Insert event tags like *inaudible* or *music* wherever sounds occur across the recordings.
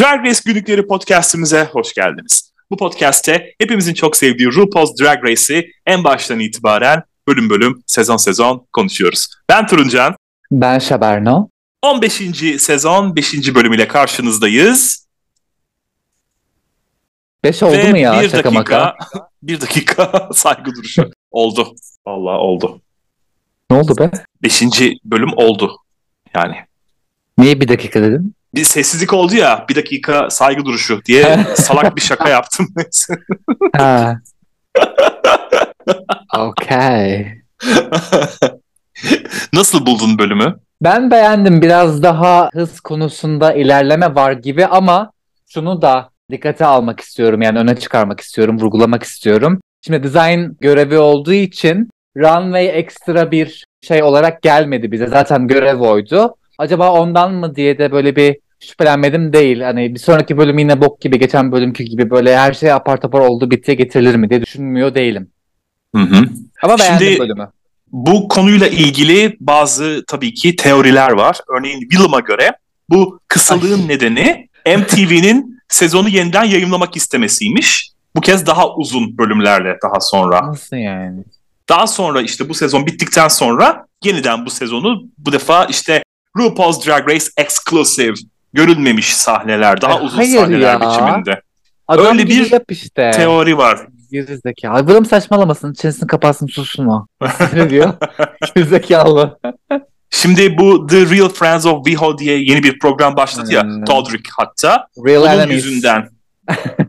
Drag Race Günlükleri podcastimize hoş geldiniz. Bu podcast'te hepimizin çok sevdiği RuPaul's Drag Race'i en baştan itibaren bölüm bölüm, sezon sezon konuşuyoruz. Ben Turuncan. Ben Şaberno. 15. sezon 5. bölümüyle karşınızdayız. 5 oldu Ve mu ya bir şaka dakika, maka? *laughs* bir dakika *laughs* saygı duruşu. oldu. Vallahi oldu. Ne oldu be? 5. bölüm oldu. Yani Niye bir dakika dedin? Bir sessizlik oldu ya bir dakika saygı duruşu diye *laughs* salak bir şaka yaptım. *laughs* Ha. okay. Nasıl buldun bölümü? Ben beğendim. Biraz daha hız konusunda ilerleme var gibi ama şunu da dikkate almak istiyorum. Yani öne çıkarmak istiyorum, vurgulamak istiyorum. Şimdi design görevi olduğu için runway ekstra bir şey olarak gelmedi bize. Zaten görev oydu. Acaba ondan mı diye de böyle bir şüphelenmedim değil. Hani bir sonraki bölüm yine bok gibi, geçen bölümkü gibi böyle her şey apar topar oldu bittiye getirilir mi diye düşünmüyor değilim. Hı hı. Ama beğendim Şimdi- bölümü. Bu konuyla ilgili bazı tabii ki teoriler var. Örneğin Willem'a göre bu kısalığın nedeni MTV'nin *laughs* sezonu yeniden yayınlamak istemesiymiş. Bu kez daha uzun bölümlerle daha sonra. Nasıl yani? Daha sonra işte bu sezon bittikten sonra yeniden bu sezonu bu defa işte RuPaul's Drag Race Exclusive görülmemiş sahneler, daha Ay, uzun hayır sahneler ya. biçiminde. Adam Öyle bir yap işte. Teori var. Gerizekalı. Bırakın saçmalamasın. Çenesini kapatsın sussun o. ne diyor? *laughs* Gerizekalı. Şimdi bu The Real Friends of WeHo diye yeni bir program başladı ya. Hmm. Todrick hatta. Real Onun enemies. yüzünden *laughs*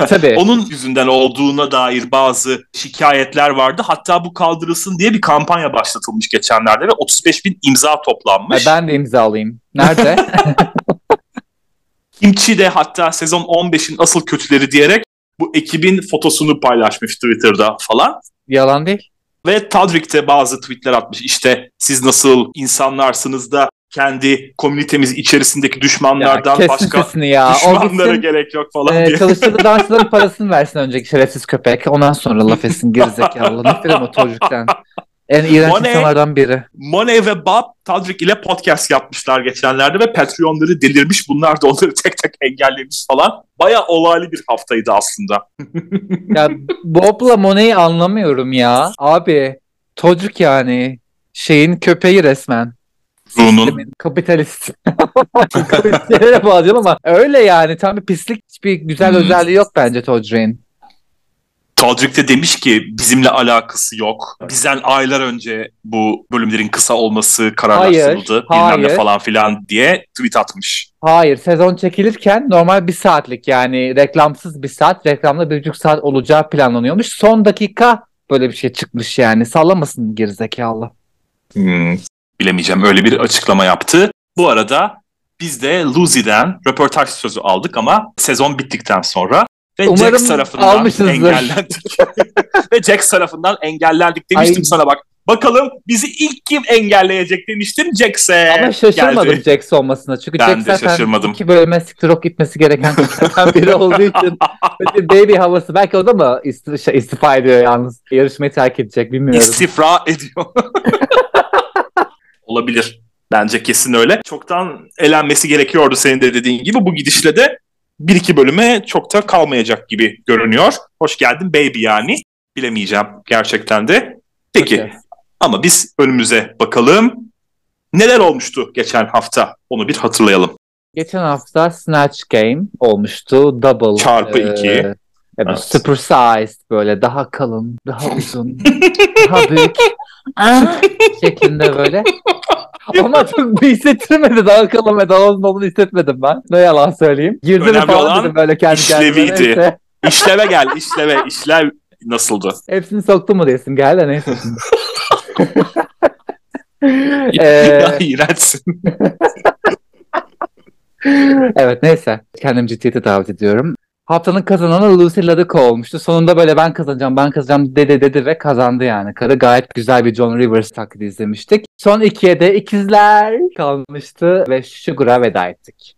E, tabii. *laughs* onun yüzünden olduğuna dair bazı şikayetler vardı. Hatta bu kaldırılsın diye bir kampanya başlatılmış geçenlerde ve 35 bin imza toplanmış. ben de imzalayayım. Nerede? *laughs* Kimchi de hatta sezon 15'in asıl kötüleri diyerek bu ekibin fotosunu paylaşmış Twitter'da falan. Yalan değil. Ve Tadrick de bazı tweetler atmış. İşte siz nasıl insanlarsınız da kendi komünitemiz içerisindeki Ya, düşmanlardan kesin başka ya. O düşmanlara gitsin gerek yok falan e, diye. çalıştırdığı *laughs* dansçıların parasını versin önceki şerefsiz köpek. Ondan sonra laf etsin gerizekalı. Nefret o çocuktan. En iğrenç O ne? insanlardan biri. Monet ve Bob Tadrick ile podcast yapmışlar geçenlerde ve Patreon'ları delirmiş. Bunlar da onları tek tek engellemiş falan. Baya olaylı bir haftaydı aslında. *laughs* Ya Bob'la Monet'i anlamıyorum ya. Abi çocuk yani. Şeyin köpeği resmen. Ru'nun. Kapitalist. *laughs* Kapitalistlere bağlayacağım ama öyle yani. Tam bir pislik hiçbir güzel Hmm. özelliği yok bence Todrick'in. Tadrick de demiş ki bizimle alakası yok. Bizden aylar önce bu bölümlerin kısa olması kararlaştırıldı. Hayır, Bilmem ne hayır. falan filan diye tweet atmış. Hayır sezon çekilirken normal bir saatlik yani reklamsız bir saat reklamda bir buçuk saat olacağı planlanıyormuş. Son dakika böyle bir şey çıkmış yani sallamasın gerizekalı. Hmm, bilemeyeceğim öyle bir açıklama yaptı. Bu arada biz de Lucy'den röportaj sözü aldık ama sezon bittikten sonra ve Umarım Jax tarafından engellendik. *laughs* ve Jax tarafından engellendik demiştim Ay. sana bak. Bakalım bizi ilk kim engelleyecek demiştim Jax'e. Ama şaşırmadım geldi. Jax olmasına çünkü Ben Jax zaten şaşırmadım. iki bölüme siktir ok gitmesi gereken *laughs* biri olduğu için baby havası belki o da mı şey, istifa ediyor yalnız yarışmayı terk edecek bilmiyorum. İstifra ediyor. *laughs* Olabilir. Bence kesin öyle. Çoktan elenmesi gerekiyordu senin de dediğin gibi. Bu gidişle de bir iki bölüme çok da kalmayacak gibi görünüyor. Hoş geldin baby yani. Bilemeyeceğim gerçekten de. Peki Okey. ama biz önümüze bakalım. Neler olmuştu geçen hafta? Onu bir hatırlayalım. Geçen hafta Snatch Game olmuştu. Double. Çarpı e, iki. Evet, Evet. super sized böyle daha kalın, daha *laughs* uzun, daha büyük *laughs* şeklinde böyle. Ama çok bir hissettirmedi daha kalın ve daha uzun olduğunu hissetmedim ben. Ne yalan söyleyeyim. Girdim Önemli falan dedim böyle kendi kendime. işleviydi. Neyse. *laughs* İşleve gel, işleve. İşlev nasıldı? Hepsini soktu mu diyesim geldi neyse. *laughs* ya Ee, iğrençsin. evet neyse. Kendim ciddiyete davet ediyorum. Haftanın kazananı Lucy Ladico olmuştu. Sonunda böyle ben kazanacağım, ben kazanacağım dedi dedi ve kazandı yani. Karı gayet güzel bir John Rivers taklidi izlemiştik. Son ikiye de ikizler kalmıştı ve Sugar'a veda ettik.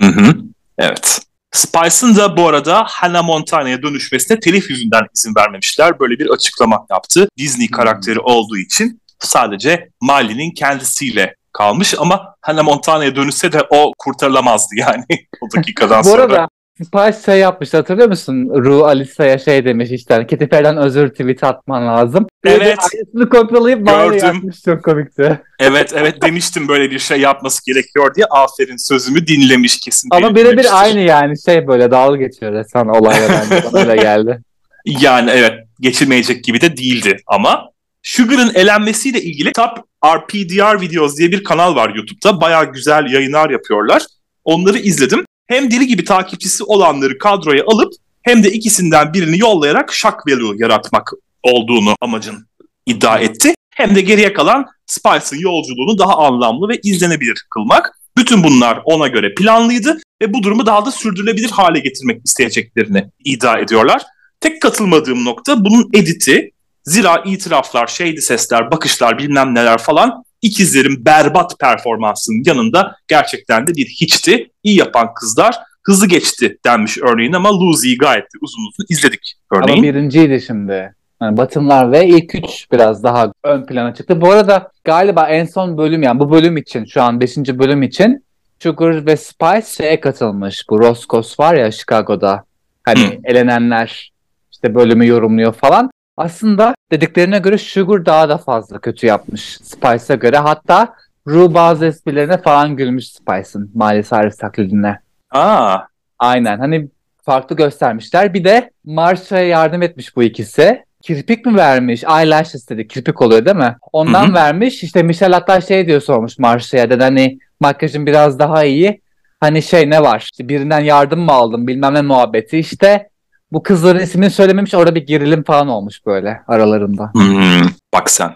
Hı hı. Evet. Spice'ın da bu arada Hannah Montana'ya dönüşmesine telif yüzünden izin vermemişler. Böyle bir açıklama yaptı. Disney karakteri olduğu için sadece Miley'nin kendisiyle kalmış ama Hannah Montana'ya dönüşse de o kurtarılamazdı yani *laughs* o dakikadan Bu sonra. arada Spice şey yapmış hatırlıyor musun? Ru Alisa'ya şey demiş işte hani Katy Perry'den özür tweet atman lazım. Evet. Aynısını kopyalayıp bana yapmış çok komikti. Evet evet demiştim böyle bir şey yapması gerekiyor diye aferin sözümü dinlemiş kesin. Ama birebir aynı yani şey böyle dalga geçiyor resmen olayla bence öyle geldi. *laughs* Yani evet geçilmeyecek gibi de değildi ama Sugar'ın elenmesiyle ilgili Top RPDR Videos diye bir kanal var YouTube'da. Bayağı güzel yayınlar yapıyorlar. Onları izledim. Hem deli gibi takipçisi olanları kadroya alıp hem de ikisinden birini yollayarak shock value yaratmak olduğunu amacın iddia etti. Hem de geriye kalan Spice'ın yolculuğunu daha anlamlı ve izlenebilir kılmak. Bütün bunlar ona göre planlıydı ve bu durumu daha da sürdürülebilir hale getirmek isteyeceklerini iddia ediyorlar. Tek katılmadığım nokta bunun editi. Zira itiraflar, şeydi sesler, bakışlar bilmem neler falan ikizlerin berbat performansının yanında gerçekten de bir hiçti. İyi yapan kızlar hızlı geçti denmiş örneğin ama Lucy'yi gayet de uzun uzun izledik örneğin. Ama birinciydi şimdi. Yani Batımlar ve ilk üç biraz daha ön plana çıktı. Bu arada galiba en son bölüm yani bu bölüm için şu an 5. bölüm için Sugar ve Spice şeye katılmış. Bu Roscos var ya Chicago'da. Hani Hı. elenenler işte bölümü yorumluyor falan. Aslında dediklerine göre Sugar daha da fazla kötü yapmış Spice'a göre. Hatta Ru bazı esprilerine falan gülmüş Spice'ın Miley Cyrus taklidine. Aa, Aynen hani farklı göstermişler. Bir de Marsha'ya yardım etmiş bu ikisi. Kirpik mi vermiş? Eyelashes dedi. Kirpik oluyor değil mi? Ondan Hı hı. vermiş. İşte Michelle hatta şey diyor sormuş Marsha'ya. Dedi hani makyajın biraz daha iyi. Hani şey ne var? İşte birinden yardım mı aldın bilmem ne muhabbeti. İşte bu kızların ismini söylememiş. Orada bir gerilim falan olmuş böyle aralarında. hmm, bak sen.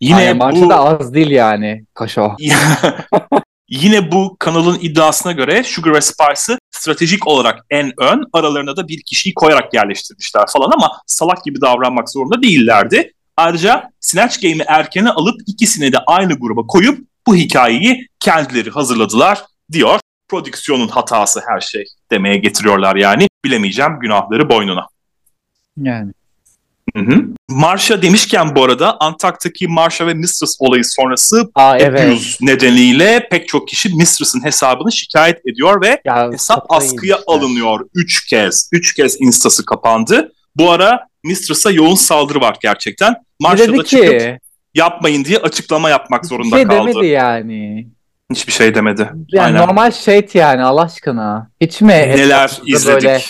Yine Marsha bu da az değil yani Kaşo. *laughs* Yine bu kanalın iddiasına göre Sugar ve Spice'ı stratejik olarak en ön, aralarına da bir kişiyi koyarak yerleştirmişler falan ama salak gibi davranmak zorunda değillerdi. Ayrıca Snatch Game'i erkene alıp ikisini de aynı gruba koyup bu hikayeyi kendileri hazırladılar diyor. Prodüksiyonun hatası her şey demeye getiriyorlar yani. Bilemeyeceğim günahları boynuna. Yani. Hı hı. Marsha demişken bu arada Antak'taki Marsha ve Mistress olayı sonrası Aa evet. nedeniyle pek çok kişi Mistress'ın hesabını şikayet ediyor ve Ya, hesap askıya yemişler. alınıyor 3 kez. 3 kez instası kapandı. Bu ara Mistress'a yoğun saldırı var gerçekten. Ne Marsha dedi da çıkıp ki? yapmayın diye açıklama yapmak zorunda şey kaldı. demedi yani. Hiçbir şey demedi. Yani Aynen. normal shade yani Allah aşkına. Hiç mi Neler izledik. böyle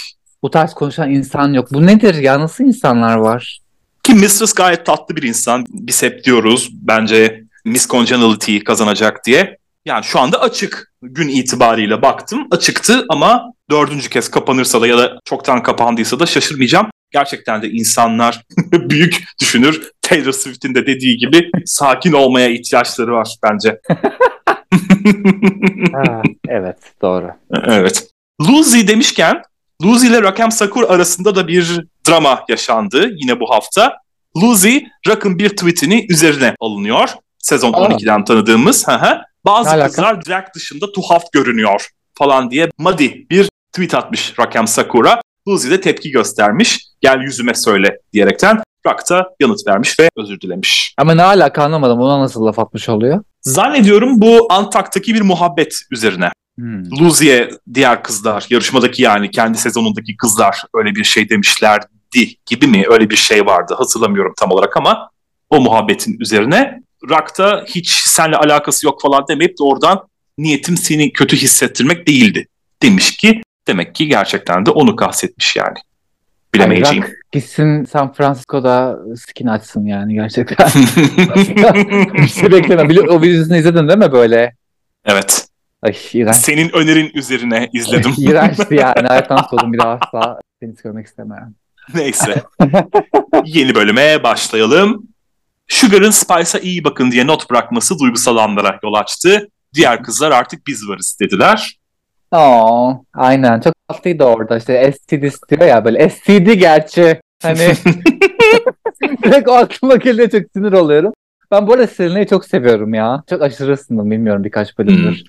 bu tarz konuşan insan yok? Bu nedir ya? Nasıl insanlar var? Ki Mistress gayet tatlı bir insan. Biz hep diyoruz bence Miss Congeniality kazanacak diye. Yani şu anda açık. Gün itibariyle baktım açıktı ama dördüncü kez kapanırsa da ya da çoktan kapandıysa da şaşırmayacağım. Gerçekten de insanlar *laughs* büyük düşünür. Taylor Swift'in de dediği gibi sakin olmaya ihtiyaçları var bence. *laughs* *laughs* Ha, evet doğru. evet. Lucy demişken Lucy ile Rakem Sakur arasında da bir drama yaşandı yine bu hafta. Lucy Rak'ın bir tweetini üzerine alınıyor. Sezon Aa. 12'den tanıdığımız. Hı hı. Bazı Ne alaka? kızlar drag dışında tuhaf görünüyor falan diye muddy bir tweet atmış Rakem Sakura. Lucy de tepki göstermiş. Gel yüzüme söyle diyerekten. Rak da yanıt vermiş ve özür dilemiş. Ama ne alaka anlamadım. Ona nasıl laf atmış oluyor? Zannediyorum bu Antak'taki bir muhabbet üzerine. Hmm. Luzi'ye diğer kızlar, yarışmadaki yani kendi sezonundaki kızlar öyle bir şey demişlerdi gibi mi? Öyle bir şey vardı hatırlamıyorum tam olarak ama o muhabbetin üzerine Rak'ta hiç seninle alakası yok falan demeyip de oradan niyetim seni kötü hissettirmek değildi demiş ki demek ki gerçekten de onu kastetmiş yani. Bilemeyeceğim. Rock gitsin San Francisco'da skin açsın yani gerçekten. *laughs* Bir şey bekleme. O videosunu izledin değil mi böyle? evet. Ay iğrenç. Senin önerin üzerine izledim. İğrençti *laughs* yani. Hayattan soğudum. Bir daha asla seni görmek istemem. Neyse. *laughs* Yeni bölüme başlayalım. Sugar'ın Spice'a iyi bakın diye not bırakması duygusal anlara yol açtı. Diğer kızlar artık biz varız dediler. Oo, aynen. Çok tatlıydı orada. İşte STD istiyor ya böyle. STD gerçi. Hani *laughs* direkt aklıma geliyor çok sinir oluyorum. Ben bu arada Selena'yı çok seviyorum ya. Çok aşırı ısındım bilmiyorum birkaç bölümdür.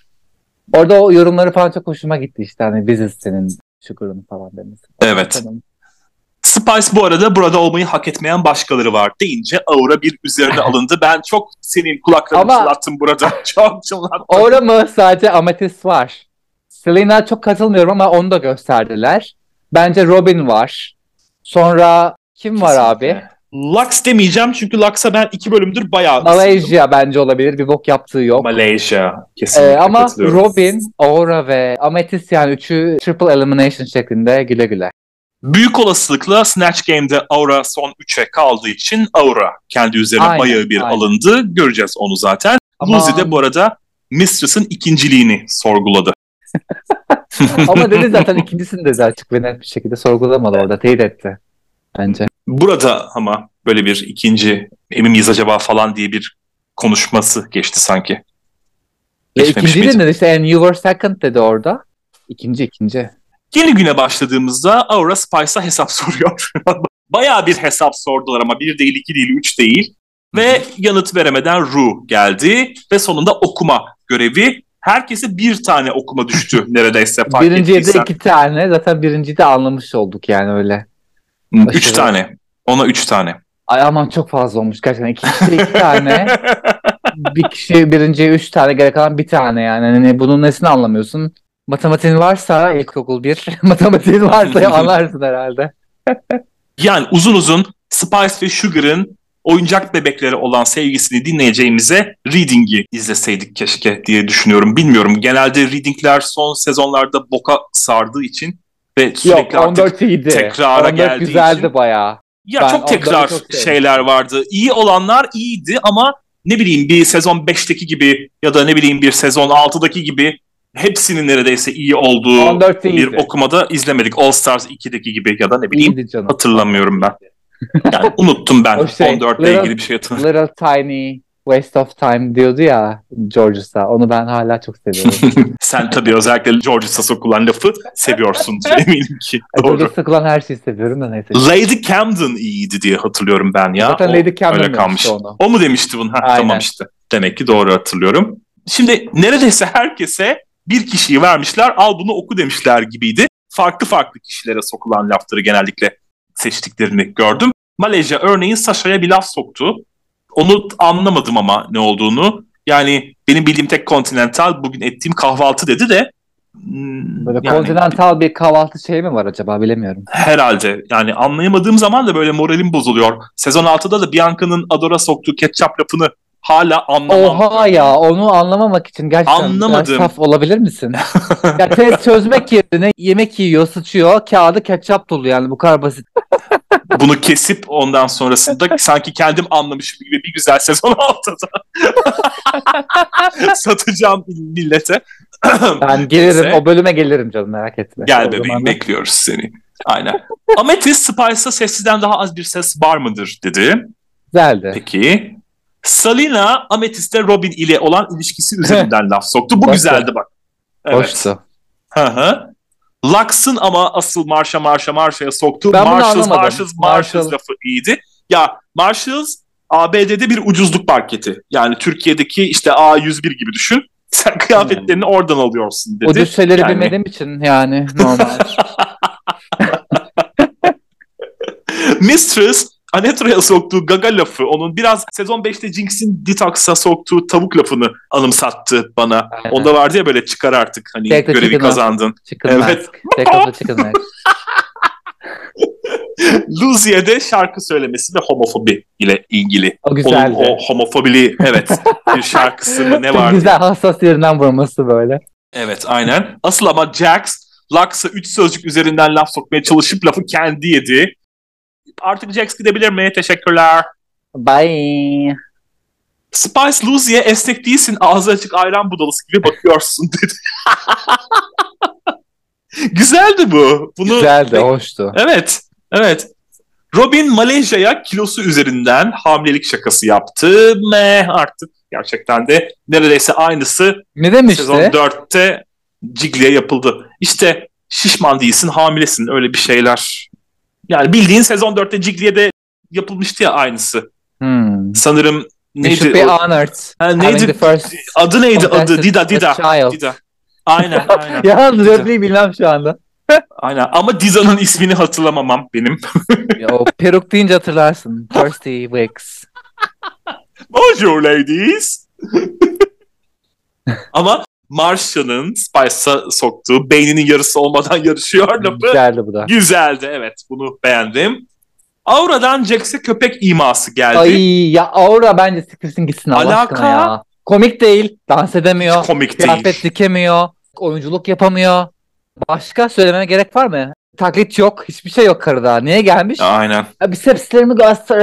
Orada o yorumları falan çok hoşuma gitti işte. Hani biziz senin Sugar'ın falan demesi. Evet. Spice bu arada burada olmayı hak etmeyen başkaları var deyince Aura bir üzerine alındı. *laughs* Ben çok senin kulaklarını Ama- çınlattım burada. *laughs* Çok çınlattım. Orada mı sadece Amethyst var. Selena çok katılmıyorum ama onu da gösterdiler. Bence Robin var. Sonra kim var abi? Lux demeyeceğim çünkü Lux'a ben iki bölümdür bayağı Malaysia bence olabilir. Bir bok yaptığı yok. Malaysia. Kesinlikle Ee, ama. Robin, Aura ve Amethyst yani üçü triple elimination şeklinde güle güle. Büyük olasılıkla Snatch Game'de Aura son 3'e kaldığı için Aura kendi üzerine Aynen, bayağı bir aynen. alındı. Göreceğiz onu zaten. Ama- Lucy de bu arada Mistress'ın ikinciliğini sorguladı. *laughs* Ama dedi zaten ikincisini de açık ve net bir şekilde sorgulamadı orada. Teyit etti. Bence. Burada ama böyle bir ikinci emin miyiz acaba falan diye bir konuşması geçti sanki. Geçmemiş ikinci miydi? de dedi işte and you were second dedi orada. İkinci ikinci. Yeni güne başladığımızda Aura Spice'a hesap *laughs* soruyor. Bayağı bir hesap sordular ama bir değil, iki değil, üç değil. Ve yanıt veremeden Ru geldi ve sonunda okuma görevi. Herkese bir tane okuma düştü *laughs* neredeyse fark Birinciye de iki tane. Zaten birinciyi de anlamış olduk yani öyle. Üç Aşırı. tane. Ona üç tane. Ay aman çok fazla olmuş gerçekten. İkincide iki tane. *laughs* bir kişi birinciye üç tane gerek kalan bir tane yani. Hani bunun nesini anlamıyorsun? Matematiğin varsa ilkokul bir. *laughs* Matematiğin varsa anlarsın herhalde. Yani uzun uzun Spice ve Sugar'ın oyuncak bebekleri olan sevgisini dinleyeceğimize Reading'i izleseydik keşke diye düşünüyorum. Bilmiyorum. Genelde Reading'ler son sezonlarda boka sardığı için ve sürekli Yok artık 14 iyiydi. tekrara 14 geldiği güzeldi için- bayağı. ya Ben çok tekrar çok şeyler vardı. İyi olanlar iyiydi ama ne bileyim bir sezon 5'teki gibi ya da ne bileyim bir sezon 6'daki gibi hepsinin neredeyse iyi olduğu 14 bir okumada izlemedik. All Stars 2'deki gibi ya da ne bileyim hatırlamıyorum ben. Yani unuttum ben şey, 14 ile ilgili bir şey hatırlamıyorum. Little tiny waste of time diyordu ya George'sa. Onu ben hala çok seviyorum. *laughs* Sen tabii özellikle George Sassokulan lafı seviyorsun *laughs* eminim ki. Doğru. George'sa sıkılan her şeyi seviyorum da neyse. Lady Camden iyiydi diye hatırlıyorum ben ya. Zaten O Lady Camden öyle kalmış. onu. O mu demişti bunu? Ha, Aynen. tamam işte. Demek ki doğru hatırlıyorum. Şimdi neredeyse herkese bir kişiyi vermişler al bunu oku demişler gibiydi. Farklı farklı kişilere sokulan lafları genellikle seçtiklerini gördüm. Malezya örneğin Sasha'ya bir laf soktu. Onu anlamadım ama ne olduğunu. Yani benim bildiğim tek Continental bugün ettiğim kahvaltı dedi de hmm, Böyle yani kontinental bir kahvaltı şey mi var acaba bilemiyorum. herhalde yani anlayamadığım zaman da böyle moralim bozuluyor. Sezon 6'da da Bianca'nın Adora soktuğu ketçap lafını hala anlamam. Oha ya onu anlamamak için gerçekten Anlamadım. saf olabilir misin? *laughs* ya test çözmek yerine yemek yiyor, sıçıyor, kağıdı ketçap dolu yani bu kadar basit. *laughs* Bunu kesip ondan sonrasında sanki kendim anlamışım gibi bir güzel sezon 6'da *laughs* satacağım millete. Ben gelirim Neyse. o bölüme gelirim canım merak etme. Gel bebeğim bekliyoruz seni. Aynen. Amethyst Spice'a sessizden daha az bir ses var mıdır dedi. Güzeldi. Peki. Salina Amethyst'te Robin ile olan ilişkisi üzerinden laf soktu. Bu Hoştu. güzeldi bak. Evet. Hoştu. Hı hı. Lux'ın ama asıl Marşa Marşa Marşa'ya soktuğu Ben bunu Marshalls anlamadım. Marshalls Marshalls Marshall. lafı iyiydi. Ya Marshalls ABD'de bir ucuzluk marketi. Yani Türkiye'deki işte A101 gibi düşün. *laughs* Sen kıyafetlerini oradan alıyorsun dedi. O düz şeyleri Yani- bilmediğim için yani normal. *laughs* Mistress Anetra'ya soktuğu gaga lafı, onun biraz sezon 5'te Jinx'in Detox'a soktuğu tavuk lafını anımsattı bana. Aynen. Onda vardı ya böyle çıkar artık hani the görevi kazandın. Chicken Evet. mask. *laughs* Lucy'ye şarkı söylemesi ve homofobi ile ilgili. O Onun güzeldi. o homofobili evet bir şarkısı mı ne vardı? güzel hassas yerinden vurması böyle. Evet aynen. Asıl ama Jax Lux'a üç sözcük üzerinden laf sokmaya çalışıp lafı kendi yedi. Artık Jax gidebilir mi? Teşekkürler. Bye. Spice Lucy'ye esnek değilsin ağzı açık ayran budalası gibi bakıyorsun *laughs* dedi. Güzeldi bu. Bunu Güzeldi, hoştu. Evet, evet. Robin Malezya'ya kilosu üzerinden hamilelik şakası yaptı. Me artık gerçekten de neredeyse aynısı Ne demişti? sezon 4'te Jiggly'e yapıldı. İşte şişman değilsin, hamilesin öyle bir şeyler. Yani bildiğin sezon 4'te Jiggly'e de yapılmıştı ya aynısı. Hmm. Sanırım neydi? be o- honored. Ha, neydi? Adı neydi adı? Dida, Dida. Dida. Aynen, aynen. *laughs* Yalnız Dida. repliği bilmem şu anda. *laughs* Aynen ama Diza'nın ismini hatırlamamam benim. Ya, o peruk deyince hatırlarsın. Thirsty Wicks. Bonjour ladies. *laughs* ama Martian'ın Spice'a soktuğu beyninin yarısı olmadan *laughs* yarışıyor lafı. Güzeldi bu da. Güzeldi evet bunu beğendim. Aura'dan Jax'e köpek iması geldi. Ay ya Aura bence siktirsin gitsin Allah Alaka? aşkına ya. Komik değil. Dans edemiyor. Komik Kıyafet değil. dikemiyor. Oyunculuk yapamıyor. Başka söylememe gerek var mı? Taklit yok. Hiçbir şey yok karıda. Niye gelmiş? Aynen. Bisepslerimi göster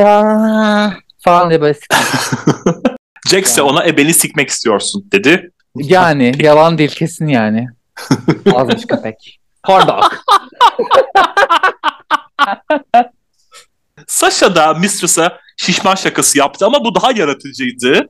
falan diye böyle sik- *laughs* Jax ise Yani. ona ebeni sikmek istiyorsun dedi. Yani yalan değil kesin yani. Azmış köpek. Dog. *laughs* Sasha da Mistress'a şişman şakası yaptı ama bu daha yaratıcıydı.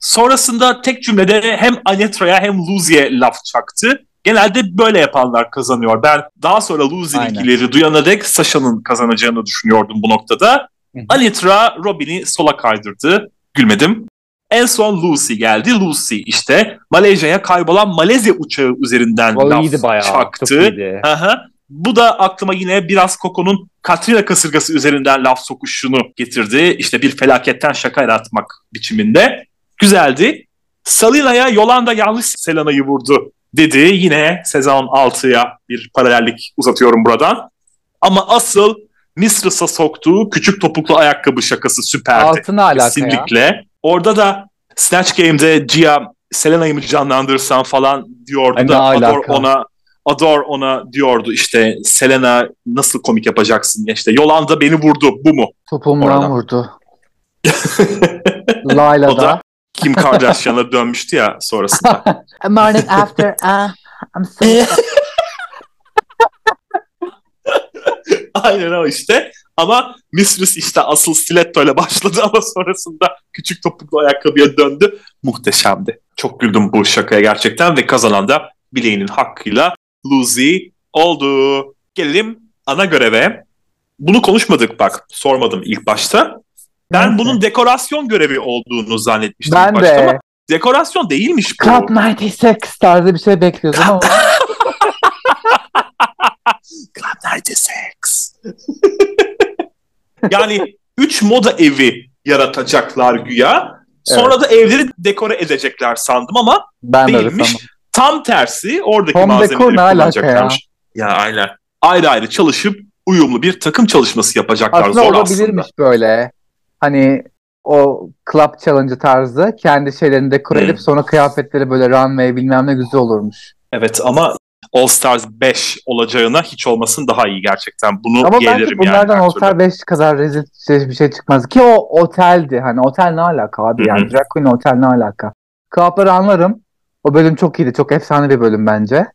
Sonrasında tek cümlede hem Anetra'ya hem Luzi'ye laf çaktı. Genelde böyle yapanlar kazanıyor. Ben daha sonra Aynen. Luzi'ninkileri duyana dek Sasha'nın kazanacağını düşünüyordum bu noktada. Anetra Robin'i sola kaydırdı. Gülmedim. En son Lucy geldi. Lucy işte Malezya'ya kaybolan Malezya uçağı üzerinden O laf iyiydi bayağı. Çaktı. iyiydi. Aha. Bu da aklıma yine biraz Coco'nun Katrina kasırgası üzerinden laf sokuşunu getirdi. İşte bir felaketten şaka yaratmak biçiminde. Güzeldi. Salina'ya Yolanda yanlış Selena'yı vurdu dedi. Yine sezon 6'ya bir paralellik uzatıyorum buradan. Ama asıl Mistress'a soktuğu küçük topuklu ayakkabı şakası süperdi. Altına alaka ya. Orada da Snatch Game'de Gia Selena'yı mı canlandırsan falan diyordu ne da Ador ona Ador ona diyordu işte Selena nasıl komik yapacaksın ya işte Yolanda beni vurdu bu mu? Topumdan vurdu. *laughs* Layla O da Kim Kardashian'a dönmüştü ya sonrasında. *laughs* A morning after, uh, *laughs* I'm so... Aynen o işte. Ama Mistress işte asıl stiletto ile başladı ama sonrasında küçük topuklu ayakkabıya döndü. Muhteşemdi. Çok güldüm bu şakaya gerçekten ve kazanan da bileğinin hakkıyla Lucy oldu. Gelelim ana göreve. Bunu konuşmadık bak. Sormadım ilk başta. Ben Neyse. bunun dekorasyon görevi olduğunu zannetmiştim Ben ilk başta de. ama dekorasyon değilmiş bu. Club 96 tarzı bir şey bekliyordum ama *laughs* Club 96. yani 3 moda evi yaratacaklar güya. Sonra da evleri dekore edecekler sandım ama ben değilmiş. Tam tersi oradaki Home malzemeleri kullanacaklarmış. Ya aynen. Ayrı ayrı çalışıp uyumlu bir takım çalışması yapacaklar. Aslında Zor olabilirmiş aslında. böyle. Hani o club challenge tarzı kendi şeylerini dekore Hmm. edip sonra kıyafetleri böyle runway bilmem ne güzel olurmuş. Evet ama All Stars 5 olacağına hiç olmasın daha iyi gerçekten. Bunu Ama yeğlerim bunlardan yani. All Star 5 kadar rezil şey- bir şey çıkmaz. Ki o oteldi. Hani otel ne alaka abi? Yani Drag Queen otel ne alaka? Club'ları anlarım. O bölüm çok iyiydi. Çok efsane bir bölüm bence. Yani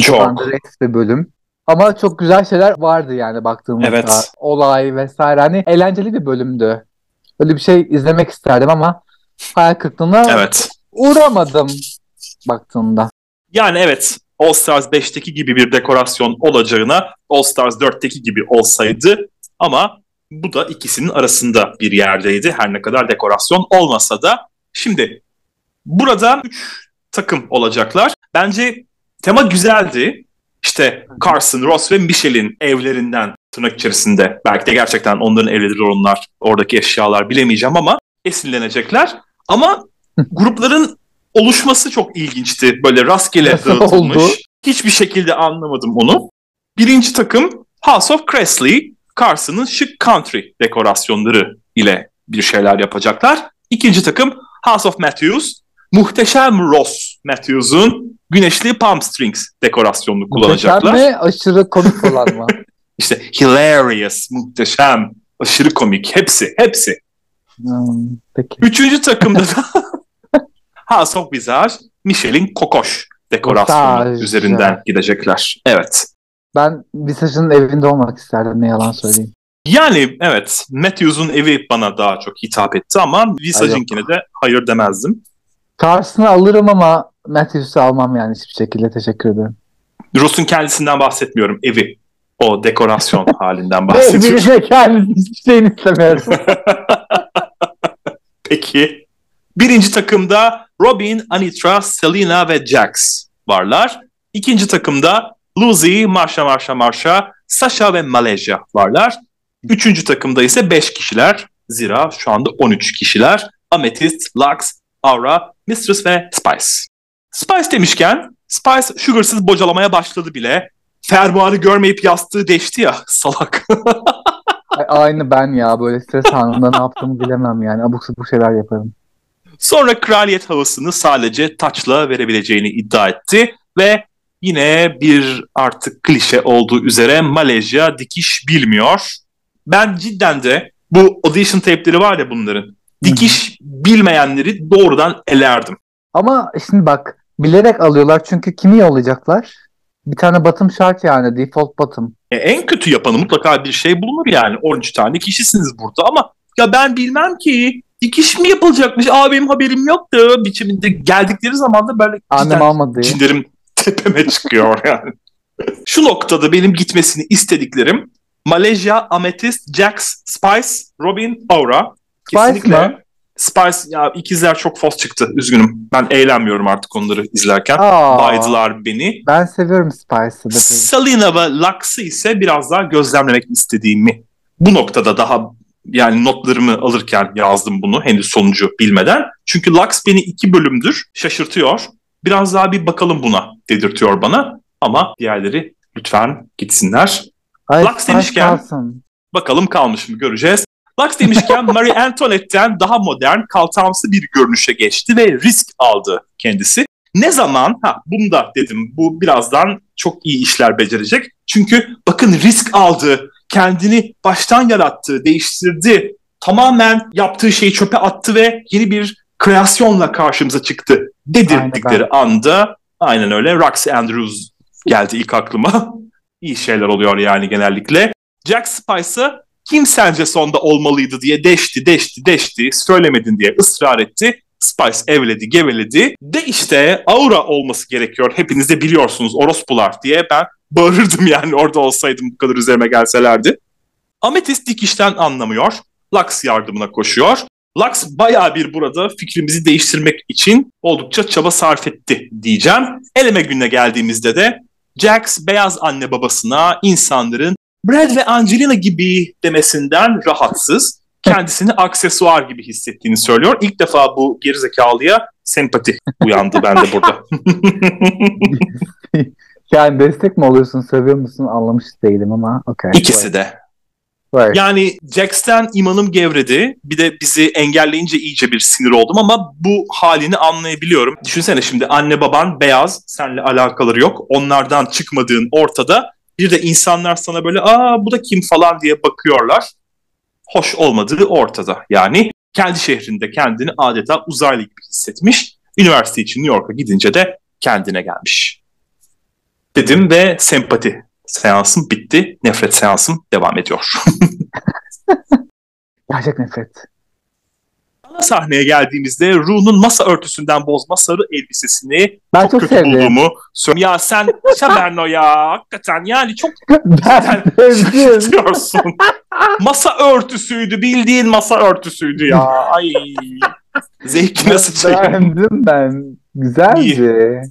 çok. Çok. underrated bir bölüm. Ama çok güzel şeyler vardı yani baktığımızda. Evet. Olay vesaire. Hani eğlenceli bir bölümdü. Böyle bir şey izlemek isterdim ama hayal kırıklığına Evet. uğramadım baktığımda. Yani evet All Stars 5'teki gibi bir dekorasyon olacağına All Stars 4'teki gibi olsaydı ama bu da ikisinin arasında bir yerdeydi. Her ne kadar dekorasyon olmasa da. Şimdi burada 3 takım olacaklar. Bence tema güzeldi. İşte Carson, Ross ve Michelle'in evlerinden tırnak içerisinde belki de gerçekten onların evleri onlar oradaki eşyalar bilemeyeceğim ama esinlenecekler. Ama grupların oluşması çok ilginçti. Böyle rastgele *laughs* oldu? Hiçbir şekilde anlamadım onu. Birinci takım House of Cressley, Carson'ın şık country dekorasyonları ile bir şeyler yapacaklar. İkinci takım House of Matthews, muhteşem Ross Matthews'un güneşli Palm Strings dekorasyonunu kullanacaklar. Muhteşem mi? Aşırı komik olan mı? *laughs* İşte hilarious, muhteşem, aşırı komik. Hepsi, hepsi. Hmm, peki. Üçüncü takımda da *laughs* House of Visage, Michelle'in kokoş dekorasyonu üzerinden gidecekler. Evet. Ben Visage'ın evinde olmak isterdim ne yalan söyleyeyim. Yani evet Matthews'un evi bana daha çok hitap etti ama Visage'inkine de hayır demezdim. Carson'ı alırım ama Matthews'u almam yani hiçbir şekilde teşekkür ederim. Ross'un kendisinden bahsetmiyorum. Evi. O dekorasyon *laughs* halinden bahsediyorum. Evine kendisi hiçbir şeyini istemiyorum. *laughs* Peki. Birinci takımda Robin, Anitra, Selena ve Jax varlar. İkinci takımda Lucy, Marsha Marsha Marsha, Sasha ve Malaysia varlar. Üçüncü takımda ise 5 kişiler. Zira şu anda 13 kişiler. Amethyst, Lux, Aura, Mistress ve Spice. Spice demişken Spice Sugar'sız bocalamaya başladı bile. Fermuarı görmeyip yastığı deşti ya salak. *laughs* Aynı ben ya böyle stres anında ne yaptığımı bilemem yani abuk sabuk şeyler yaparım. Sonra kraliyet havasını sadece taçla verebileceğini iddia etti ve yine bir artık klişe olduğu üzere Malezya dikiş bilmiyor. Ben cidden de bu audition tape'leri var ya bunların dikiş bilmeyenleri doğrudan elerdim. Ama şimdi bak bilerek alıyorlar çünkü kimi yollayacaklar? Bir tane batım şart yani default batım. E, en kötü yapanı mutlaka bir şey bulunur yani. 13 tane kişisiniz burada ama ya ben bilmem ki dikiş mi yapılacakmış? Aa benim haberim yoktu biçiminde geldikleri zaman da böyle Annem almadı. cinlerim tepeme çıkıyor yani. Şu noktada benim gitmesini istediklerim Malaysia, Amethyst, Jax, Spice, Robin, Aura. Spice mi? Spice ya ikizler çok fos çıktı. Üzgünüm. Ben eğlenmiyorum artık onları izlerken. Aa, Baydılar beni. Ben seviyorum Spice'ı da. Salina ve Lux'ı ise biraz daha gözlemlemek istediğimi bu noktada daha yani notlarımı alırken yazdım bunu henüz sonucu bilmeden. Çünkü Lux beni iki bölümdür şaşırtıyor. Biraz daha bir bakalım buna dedirtiyor bana. Ama diğerleri lütfen gitsinler. Ay, Lux demişken- kalsın. Bakalım kalmış mı göreceğiz. Lux demişken *laughs* Marie Antoinette'den daha modern, kaltamsı bir görünüşe geçti ve risk aldı kendisi. Ne zaman? Ha bunu da dedim. Bu birazdan çok iyi işler becerecek. Çünkü bakın risk aldı. Kendini baştan yarattı, değiştirdi. Tamamen yaptığı şeyi çöpe attı ve yeni bir kreasyonla karşımıza çıktı. Dedirdikleri anda aynen öyle Roxy Andrews geldi ilk aklıma. *laughs* İyi şeyler oluyor yani genellikle. Jack Spice'ı kim sence sonda olmalıydı diye deşti, deşti, deşti, söylemedin diye ısrar etti. Spice evledi, geveledi. De işte Aura olması gerekiyor. Hepiniz de biliyorsunuz orospular diye ben bağırırdım yani orada olsaydım bu kadar üzerime gelselerdi. Amethyst dikişten anlamıyor. Lux yardımına koşuyor. Lux bayağı bir burada fikrimizi değiştirmek için oldukça çaba sarf etti diyeceğim. Eleme gününe geldiğimizde de Jax beyaz anne babasına insanların Brad ve Angelina gibi demesinden rahatsız. Kendisini aksesuar gibi hissettiğini söylüyor. İlk defa bu gerizekalıya sempati uyandı bende burada. *laughs* *laughs* Yani destek mi oluyorsun, seviyor musun anlamış değilim ama okey. İkisi de. Right. Yani Jax'ten imanım gevredi. Bir de bizi engelleyince iyice bir sinir oldum ama bu halini anlayabiliyorum. Düşünsene şimdi anne baban beyaz, seninle alakaları yok. Onlardan çıkmadığın ortada. Bir de insanlar sana böyle aa bu da kim falan diye bakıyorlar. Hoş olmadığı ortada. Yani kendi şehrinde kendini adeta uzaylı gibi hissetmiş. Üniversite için New York'a gidince de kendine gelmiş. Dedim ve sempati seansım bitti. Nefret seansım devam ediyor. *laughs* Gerçek nefret. Ana sahneye geldiğimizde Ru'nun masa örtüsünden bozma sarı elbisesini Ben çok, çok, kötü sevdim. bulduğumu söylüyorum. Ya sen Şaberno ya hakikaten yani çok ben *laughs* *laughs* şaşırtıyorsun. masa örtüsüydü bildiğin masa örtüsüydü ya. Ay zevkine sıçayım. Beğendim ben. Güzeldi. İyi.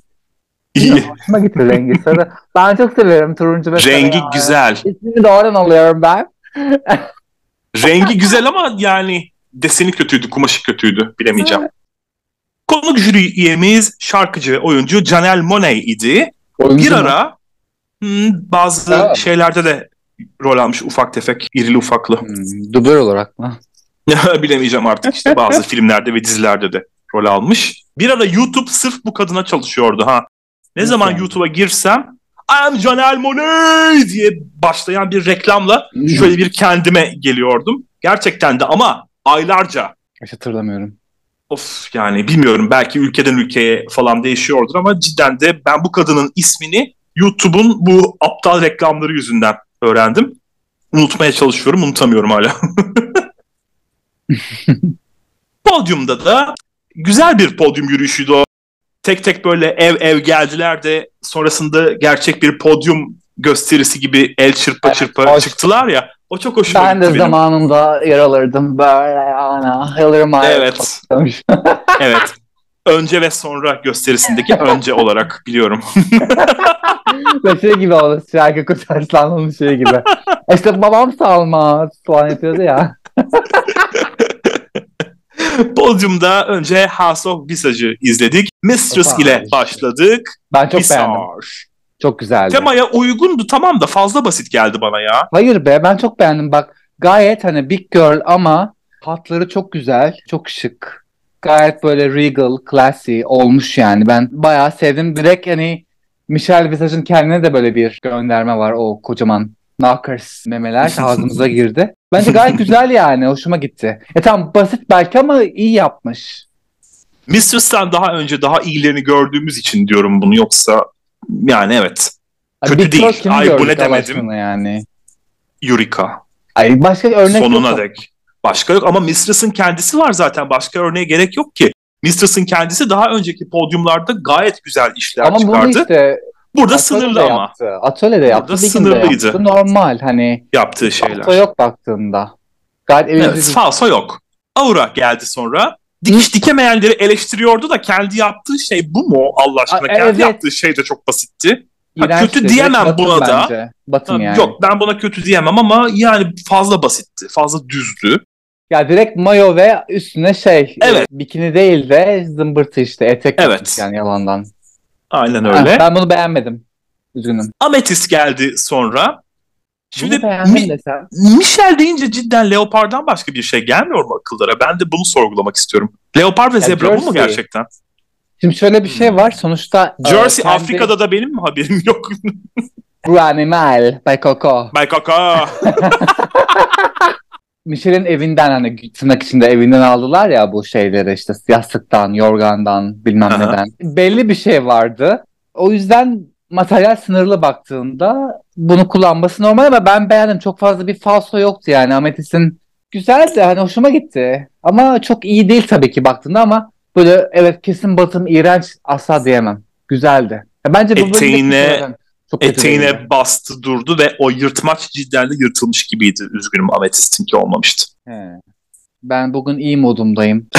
Hoşuma gitti rengi sarı. Ben çok severim turuncu ve sarı Rengi ya. güzel. İsmini doğrudan alıyorum ben. *laughs* Rengi güzel ama yani deseni kötüydü, kumaşı kötüydü. Bilemeyeceğim. Konuk jüri üyemiz şarkıcı ve oyuncu Janelle Monáe idi. Oyuncu Bir mu? ara hmm, bazı Ha. şeylerde de rol almış ufak tefek, irili ufaklı. Hmm, dublör olarak mı? *laughs* Bilemeyeceğim artık işte bazı *laughs* filmlerde ve dizilerde de rol almış. Bir ara YouTube sırf bu kadına çalışıyordu ha. Ne zaman? YouTube'a girsem I'm Janelle Monáe diye başlayan bir reklamla şöyle bir kendime geliyordum. Gerçekten de ama aylarca Hiç hatırlamıyorum. Of yani bilmiyorum belki ülkeden ülkeye falan değişiyordur ama cidden de ben bu kadının ismini YouTube'un bu aptal reklamları yüzünden öğrendim. Unutmaya çalışıyorum, unutamıyorum hala. *laughs* Podyumda da güzel bir podyum yürüyüşüydü o. Tek tek böyle ev ev geldiler de sonrasında gerçek bir podyum gösterisi gibi el çırpa Evet, çırpa hoş. çıktılar ya. O çok hoşuma Ben gitti de benim. zamanında yer alırdım böyle ana. Myers Evet. *laughs* Evet. önce ve sonra gösterisindeki *laughs* önce olarak biliyorum. *laughs* Ve şey gibi oldu. Şarkı Kutarslan'ın şey gibi. İşte babam salmaz falan yapıyordu ya. Podyumda önce House of Visage'ı izledik. Mistress Vay. ile başladık. Ben çok Visage. beğendim. Çok güzeldi. Temaya uygundu tamam da fazla basit geldi bana ya. Hayır be ben çok beğendim. Bak gayet hani big girl ama hatları çok güzel. Çok şık. Gayet böyle regal, classy olmuş yani. Ben bayağı sevdim. Direkt hani Michelle Visage'ın kendine de böyle bir gönderme var. O kocaman knockers memeler *laughs* ağzımıza girdi. Bence gayet güzel yani. Hoşuma gitti. E tamam basit belki ama iyi yapmış. Mistress'ten daha önce daha iyilerini gördüğümüz için diyorum bunu yoksa yani evet. Ay, Kötü değil. Ay, bu ne demedim. yani. Yurika. Ay başka örnek sonuna yok. dek. Başka yok ama Mistress'ın kendisi var zaten. Başka örneğe gerek yok ki. Mistress'ın kendisi daha önceki podyumlarda gayet güzel işler Ama bunu çıkardı. işte Burada atölyede sınırlı ama yaptı. Atölyede yaptı. Burada sınırlıydı. Yaptı. Normal hani. yaptığı şeyler. Falso yok baktığında. Gayet Evet, falso yok. Aura geldi sonra. Dikiş dikemeyenleri eleştiriyordu da kendi yaptığı şey bu mu Allah aşkına? Aa, kendi evet. yaptığı şey de çok basitti. Ha, kötü diyemem batım buna da. bence. Batım Ha, yani. Yok ben buna kötü diyemem ama yani fazla basitti. Fazla düzdü. Ya direkt mayo ve üstüne şey. Evet. e, Bikini değil de zımbırtı işte. Etek Evet. yani yalandan. Aynen Ha, öyle. ben bunu beğenmedim. Üzgünüm. Ametist geldi sonra. Şimdi Mi- desem. Michel deyince cidden leopardan başka bir şey gelmiyor mu akıllara? Ben de bunu sorgulamak istiyorum. Leopar ve Ya zebra bu mu Jersey. gerçekten? Şimdi şöyle bir şey var. Sonuçta e, Jersey kendi- Afrika'da da benim mi haberim *laughs* yok? Bu animal. Bay Coco. Bay kaka. *laughs* Michel'in evinden hani tırnak içinde evinden aldılar ya bu şeyleri işte yastıktan, yorgandan bilmem Aha. neden. Belli bir şey vardı. O yüzden materyal sınırlı baktığında bunu kullanması normal ama ben beğendim. Çok fazla bir falso yoktu yani. Ametist'in güzeldi hani hoşuma gitti. Ama çok iyi değil tabii ki baktığında ama böyle evet kesin batım iğrenç asla diyemem. Güzeldi. Ya Bence bu Eteğine- çok. Eteğine bastı durdu ve o yırtmaç cidden de yırtılmış gibiydi. Üzgünüm Ametist'inki olmamıştı. He. Ben bugün iyi modumdayım. *laughs*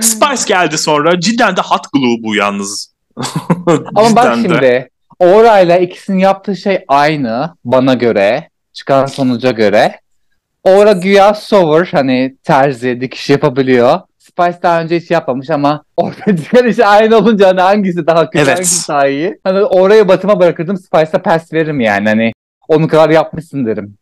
Spice geldi sonra. Cidden de hot glue bu yalnız. *laughs* Ama bak de. şimdi Aura ile ikisinin yaptığı şey aynı bana göre. Çıkan sonuca göre. Aura güya sewer hani terzi dikiş yapabiliyor. Spice daha önce hiç yapmamış ama ortaya çıkan işi aynı olunca hani hangisi daha kötü Evet. hangisi daha iyi. Hani orayı batıma bırakırdım Spice'a pes veririm yani hani onu kadar yapmışsın derim.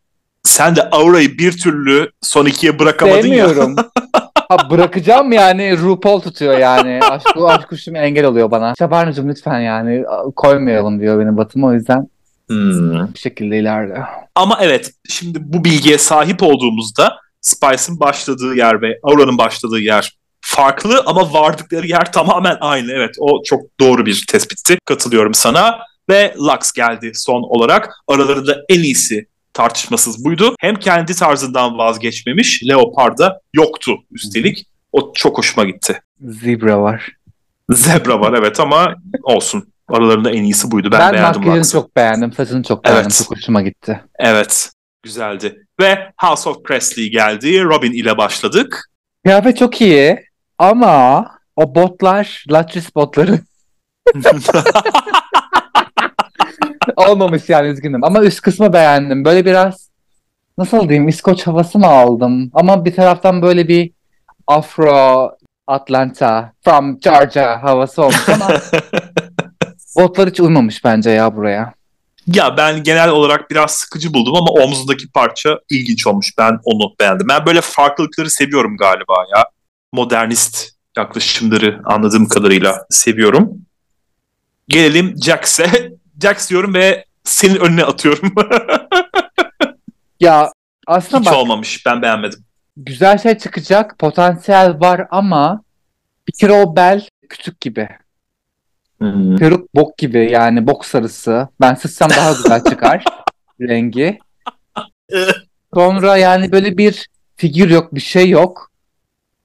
Sen de Aura'yı bir türlü son ikiye bırakamadın ya. Sevmiyorum. *laughs* ha, bırakacağım yani RuPaul tutuyor yani. Aşk, aşk kuşum engel oluyor bana. Şabarnıcım lütfen yani koymayalım diyor beni batıma o yüzden Hmm. bir şekilde ileride. Ama evet şimdi bu bilgiye sahip olduğumuzda Spice'ın başladığı yer ve Aura'nın başladığı yer farklı ama vardıkları yer tamamen aynı. Evet o çok doğru bir tespitti. Katılıyorum sana. Ve Lux geldi son olarak. Aralarında en iyisi tartışmasız buydu. Hem kendi tarzından vazgeçmemiş. Leopard'da yoktu üstelik. O çok hoşuma gitti. Zebra var. Zebra var evet ama olsun. Aralarında en iyisi buydu. Ben, Ben, beğendim makyajını Lux'ı. çok beğendim. Saçını çok beğendim. Evet. Çok hoşuma gitti. Evet. Güzeldi. Ve House of Presley geldi. Robin ile başladık. Kıyafet çok iyi ama o botlar, Latrice botları *laughs* olmamış yani üzgünüm. Ama üst kısmı beğendim. Böyle biraz nasıl diyeyim İskoç havası mı aldım? Ama bir taraftan böyle bir Afro Atlanta from Georgia havası olmuş ama *laughs* botlar hiç uymamış bence ya buraya. ya ben genel olarak biraz sıkıcı buldum ama omzundaki parça ilginç olmuş. Ben onu beğendim. Ben böyle farklılıkları seviyorum galiba ya. Modernist yaklaşımları anladığım kadarıyla seviyorum. Gelelim Jax'e. *laughs* Jax diyorum ve senin önüne atıyorum. *laughs* Ya aslında Hiç bak olmamış. Ben beğenmedim. güzel şey çıkacak potansiyel var ama bir kere o bel küçük gibi. Hmm. Peruk bok gibi yani bok sarısı. Ben sıçsam daha güzel çıkar *laughs* rengi. Sonra yani böyle bir figür yok bir şey yok.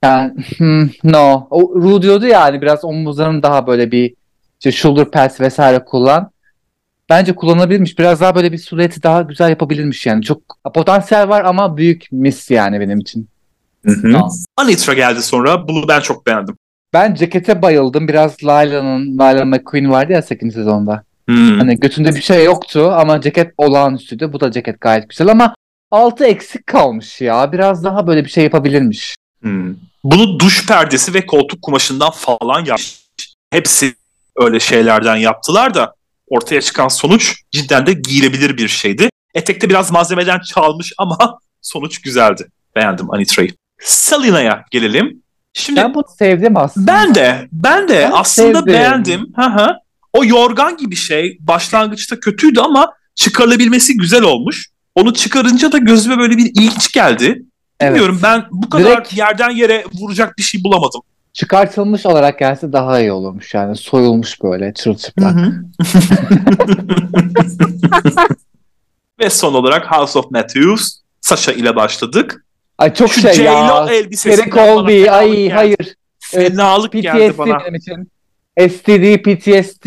Yani hmm, no. O Ru diyordu ya hani biraz omuzların daha böyle bir işte shoulder pads vesaire kullan. Bence kullanılabilirmiş. Biraz daha böyle bir silüeti daha güzel yapabilirmiş yani. Çok potansiyel var ama büyük miss yani benim için. Hı hı. Anitra geldi sonra. Bunu ben çok beğendim. Ben cekete bayıldım. Biraz Layla'nın, Layla McQueen vardı ya 8. sezonda. Hmm. Hani götünde bir şey yoktu ama ceket olağanüstüydü. Bu da ceket gayet güzel ama altı eksik kalmış ya. Biraz daha böyle bir şey yapabilirmiş. Hmm. Bunu duş perdesi ve koltuk kumaşından falan yapmış. Hepsi öyle şeylerden yaptılar da ortaya çıkan sonuç cidden de giyilebilir bir şeydi. Etekte biraz malzemeden çalmış ama *laughs* sonuç güzeldi. Beğendim Anitra'yı. Selina'ya gelelim. Şimdi Ben bunu sevdim aslında. ben de ben de Ben aslında sevdim. beğendim. Hı hı. O yorgan gibi şey başlangıçta kötüydü ama çıkarılabilmesi güzel olmuş. Onu çıkarınca da gözüme böyle bir ilginç geldi. Evet. Bilmiyorum ben bu kadar Direkt- yerden yere vuracak bir şey bulamadım. Çıkartılmış olarak gelse daha iyi olurmuş yani. Soyulmuş böyle çırılçıplak. *laughs* Ve son olarak House of Matthews Sasha ile başladık. Ay çok Şu şey J-Lo ya. Terry Colby. Ay hayır. Fenalık geldi PTSD bana. benim için. STD, PTSD,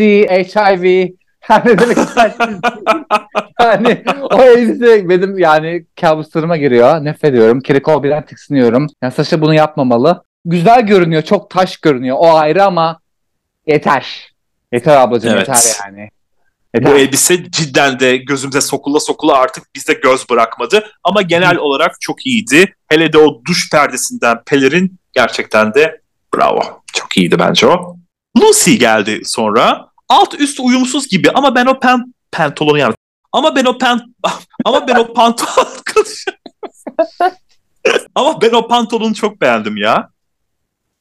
HIV. *laughs* Yani istersiniz? *laughs* yani o elbise benim yani kabuslarıma giriyor. Nefret ediyorum. Kerry Colby'den tiksiniyorum. Yani Sasha bunu yapmamalı. Güzel görünüyor. Çok taş görünüyor. O ayrı ama yeter. Yeter ablacığım Evet. yeter yani. Bu Yeter. elbise cidden de gözümüze sokula sokula artık bizde göz bırakmadı. Ama genel olarak çok iyiydi. Hele de o duş perdesinden pelerin gerçekten de bravo. Çok iyiydi bence o. Lucy geldi sonra. Alt üst uyumsuz gibi ama ben o pen pantolonu yani. Ama ben o pen *laughs* ama ben o pantolon *laughs* ama ben o pantolonu çok beğendim ya.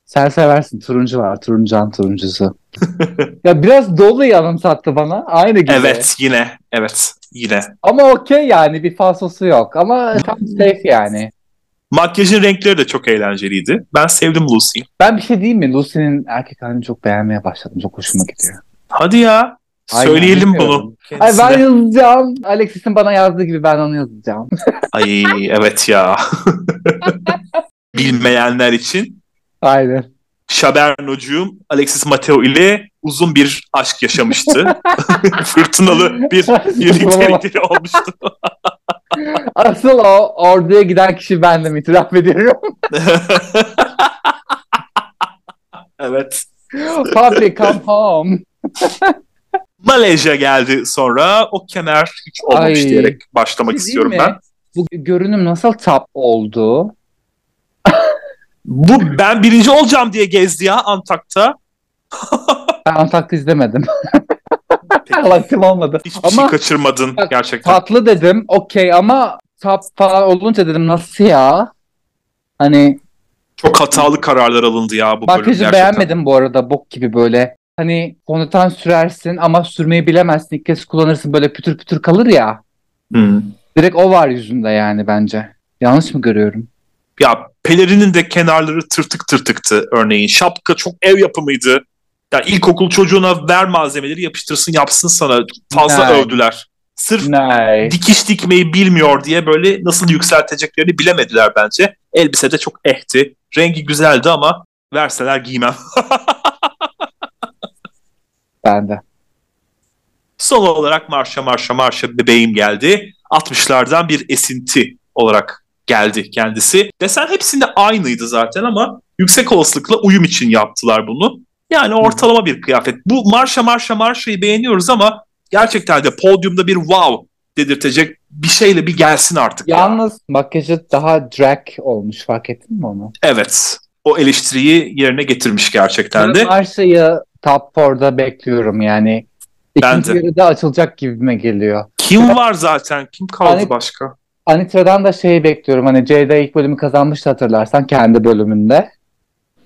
Sen seversin. Turuncu var. Turuncan turuncusu. *laughs* ya biraz dolu yanımsattı bana. Aynı gibi. Evet yine evet yine. Ama okey yani bir falsosu yok. Ama tam safe yani. Makyajın renkleri de çok eğlenceliydi. Ben sevdim Lucy'yi. Ben bir şey diyeyim mi? Lucy'nin erkek halini çok beğenmeye başladım. Çok hoşuma gidiyor. Hadi ya. Aynen, Söyleyelim bunu. Ay ben yazacağım. Alexis'in bana yazdığı gibi ben onu yazacağım. *laughs* Ay evet ya. *laughs* Bilmeyenler için Aynen. Şabernocuğum Alexis Mateo ile uzun bir aşk yaşamıştı. *laughs* Fırtınalı bir birliktelikleri olmuştu. Asıl o orduya giden kişi bendim itiraf ediyorum. evet. Papi come home. *laughs* Malezya geldi sonra. O kemer hiç olmamış Ay. diyerek başlamak istiyorum mi? ben. Bu görünüm nasıl tap oldu? *laughs* Bu ben birinci olacağım diye gezdi ya Antak'ta. *laughs* Ben Antakya izlemedim. Vaktim olmadı. Hiçbir Ama şey kaçırmadın Bak, gerçekten. tatlı dedim. Okey ama tap falan olunca dedim nasıl ya? Hani Çok hatalı kararlar alındı ya bu bölüm makyajı gerçekten. beğenmedim bu arada bok gibi böyle. Hani fondöten sürersin ama sürmeyi bilemezsin. İlk kez kullanırsın böyle pütür pütür kalır ya. Hı. Direkt o var yüzünde yani bence. Yanlış mı görüyorum? Ya pelerinin de kenarları tırtık tırtıktı örneğin. Şapka çok ev yapımıydı. Ya ilkokul çocuğuna ver malzemeleri yapıştırsın yapsın sana. Fazla Ne? övdüler. Sırf Ne? dikiş dikmeyi bilmiyor diye böyle nasıl yükselteceklerini bilemediler bence. Elbise de çok ehti. Rengi güzeldi ama verseler giymem. *laughs* Ben de. Son olarak marşa marşa marşa bebeğim geldi. 60'lardan bir esinti olarak geldi kendisi. Desen hepsinde aynıydı zaten ama yüksek olasılıkla uyum için yaptılar bunu. Yani ortalama bir kıyafet. Bu marşa marşa marşayı beğeniyoruz ama gerçekten de podyumda bir wow dedirtecek bir şeyle bir gelsin artık. ya. Yalnız makyajı daha drag olmuş fark ettin mi onu? Evet. O eleştiriyi yerine getirmiş gerçekten de. Marsha'yı top 4'da bekliyorum yani. İkinci de. yarıda açılacak gibime geliyor. Kim var zaten? Kim kaldı Hani- başka? Anitra'dan da şeyi bekliyorum. Hani Ceyda ilk bölümü kazanmıştı hatırlarsan kendi bölümünde.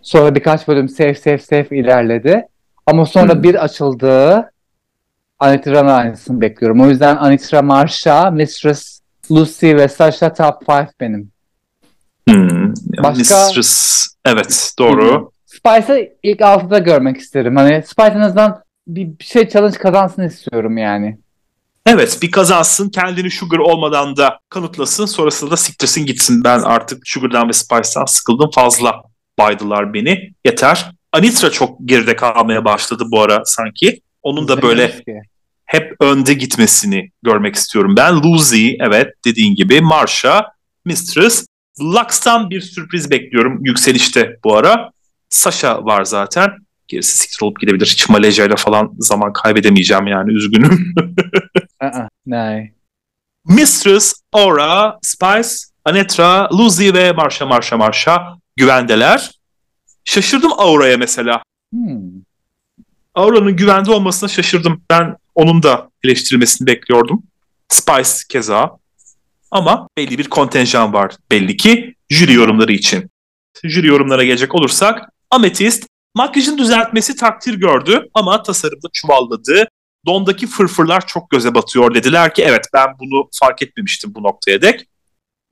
Sonra birkaç bölüm safe safe safe ilerledi. Ama sonra Hmm. bir açıldı. Anitra'nın aynısını bekliyorum. O yüzden Anitra Marsha, Mistress Lucy ve Sasha top 5 benim. Hmm. Başka- Mistress. Evet doğru. Spice'ı ilk altıda görmek isterim. Hani Spice en azından bir şey challenge kazansın istiyorum yani. Evet bir kazansın kendini Sugar olmadan da kanıtlasın sonrasında da siktirsin gitsin. Ben artık Sugar'dan ve Spice'dan sıkıldım fazla baydılar beni yeter. Anitra çok geride kalmaya başladı bu ara sanki. Onun da böyle hep önde gitmesini görmek istiyorum ben. Lucy evet dediğin gibi Marsha, Mistress. Lux'tan bir sürpriz bekliyorum yükselişte bu ara. Sasha var zaten. Gerisi siktir olup gidebilir. Hiç Malezya ile falan zaman kaybedemeyeceğim yani üzgünüm. *laughs* uh-uh. No. Mistress, Aura, Spice, Anetra, Lucy ve Marsha Marsha Marsha güvendeler. Şaşırdım Aura'ya mesela. Hmm. Aura'nın güvende olmasına şaşırdım. Ben onun da eleştirilmesini bekliyordum. Spice keza. Ama belli bir kontenjan var belli ki jüri yorumları için. Jüri yorumlara gelecek olursak Amethyst makyajın düzeltmesi takdir gördü ama tasarımda çuvalladı. Dondaki fırfırlar çok göze batıyor dediler ki evet ben bunu fark etmemiştim bu noktaya dek.